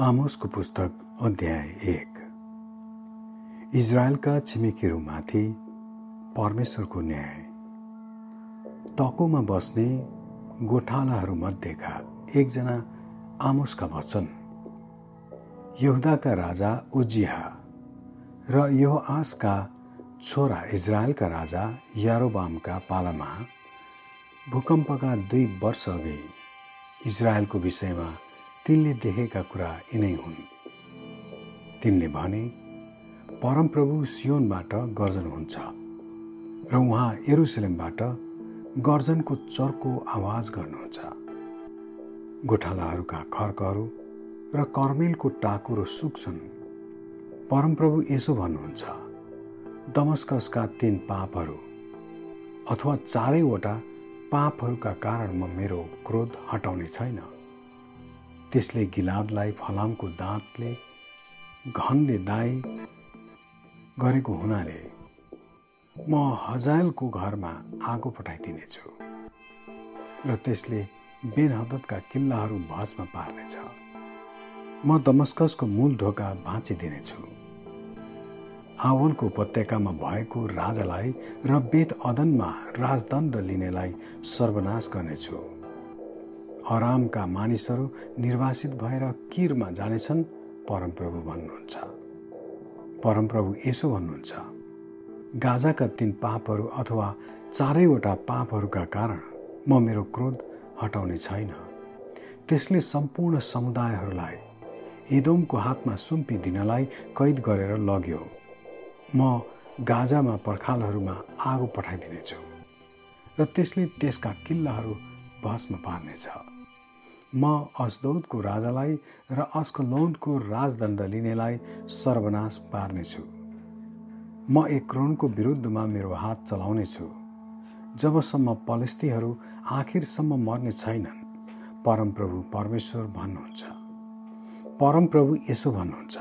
आमोसको पुस्तक अध्याय एक। इजरायलका छिमेकीहरूमाथि परमेश्वरको न्याय। तकोमा बस्ने गोठालाहरूमध्येका एकजना आमोसका वचन। यहुदाका राजा उजिहा र यो आसका छोरा इजरायलका राजा यारोबामका पालामा भूकम्पका दुई वर्ष अघि इजरायलको विषयमा तिनले देखेका कुरा यिनै हुन्। तिनले भने परमप्रभु सियोनबाट गर्जन हुन्छ र उहाँ एरुसलेमबाट गर्जनको चर्को आवाज गर्नुहुन्छ। गोठालाहरूका खर्कहरू र कर्मेलको टाकुरो सुक्छन् परमप्रभु यसो भन्नुहुन्छ दमस्कसका तीन पापहरू अथवा चारैवटा पापहरूका कारण म मेरो क्रोध हटाउने छैन। त्यसले गिलादलाई फलामको दाँतले घनले दाई गरेको हुनाले म हजायलको घरमा आगो पठाइदिनेछु र त्यसले बेनहदतका किल्लाहरू भस्म पार्नेछ। म दमस्कसको मूल ढोका भाँचिदिनेछु। आवनको उपत्यकामा भएको राजालाई र बेत अदनमा राजदण्ड लिनेलाई सर्वनाश गर्नेछु। अरामका मानिसहरू निर्वासित भएर किरमा जानेछन् परमप्रभु भन्नुहुन्छ। परमप्रभु यसो भन्नुहुन्छ गाजाका तीन पापहरू अथवा चारैवटा पापहरूका कारण म मेरो क्रोध हटाउने छैन। त्यसले सम्पूर्ण समुदायहरूलाई इदोमको हातमा सुम्पिदिनलाई कैद गरेर लग्यो। म गाजामा पर्खालहरूमा आगो पठाइदिनेछु र त्यसले त्यसका किल्लाहरू भस्म पार्नेछ। म अस्दौदको राजालाई र अस्कलोनको राजदण्ड लिनेलाई सर्वनाश पार्नेछु। म एक्रोनको विरुद्धमा मेरो हात चलाउनेछु। जबसम्म पलेस्तीहरू आखिरसम्म मर्ने छैनन् परमप्रभु परमेश्वर भन्नुहुन्छ। परमप्रभु यसो भन्नुहुन्छ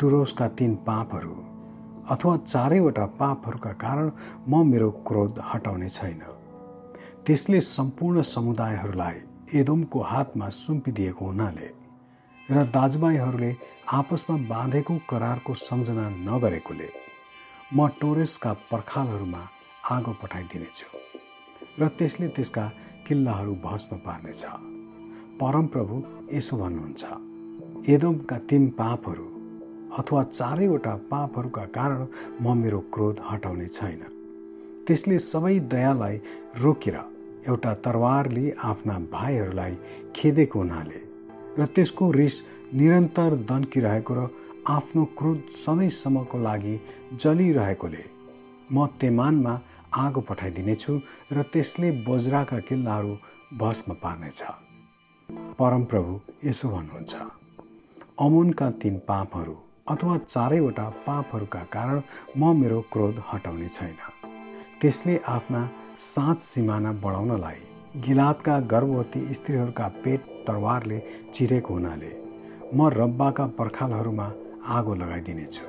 टुरोसका तीन पापहरू अथवा चारैवटा पापहरूका कारण म मेरो क्रोध हटाउने छैन। त्यसले सम्पूर्ण समुदायहरूलाई एदोमको हातमा सुम्पिदिएको हुनाले र दाजुभाइहरूले आपसमा बाँधेको करारको सम्झना नगरेकोले म टोरेसका पर्खालहरूमा आगो पठाइदिनेछु र त्यसले त्यसका किल्लाहरू भस्म पार्नेछ। परमप्रभु यसो भन्नुहुन्छ एदोमका तिन पापहरू अथवा चारैवटा पापहरूका कारण म मेरो क्रोध हटाउने छैन। त्यसले सबै दयालाई रोकेर एउटा तरवारले आफ्ना भाइहरूलाई खेदेको हुनाले र त्यसको रिस निरन्तर दन्किरहेको र आफ्नो क्रोध सधैँसम्मको लागि जलिरहेकोले म तेमानमा आगो पठाइदिनेछु र त्यसले बोजराका किल्लाहरू भस्म पार्नेछ। परमप्रभु यसो भन्नुहुन्छ अमुनका तीन पापहरू अथवा चारैवटा पापहरूका कारण म मेरो क्रोध हटाउने छैन। त्यसले आफ्ना साँच सिमाना बढाउनलाई गिलातका गर्भवती स्त्रीहरूका पेट तरवारले चिरेको हुनाले म रब्बाका पर्खालहरूमा आगो लगाइदिनेछु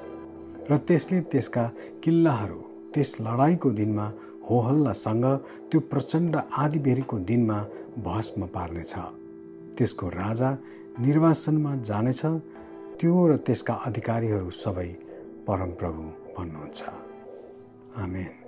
र त्यसले त्यसका किल्लाहरू त्यस लडाइँको दिनमा होहल्लासँग त्यो प्रचण्ड आदिबेरीको दिनमा भस्म पार्नेछ। त्यसको राजा निर्वासनमा जानेछ त्यो र त्यसका अधिकारीहरू सबै परमप्रभु भन्नुहुन्छ। आमेन।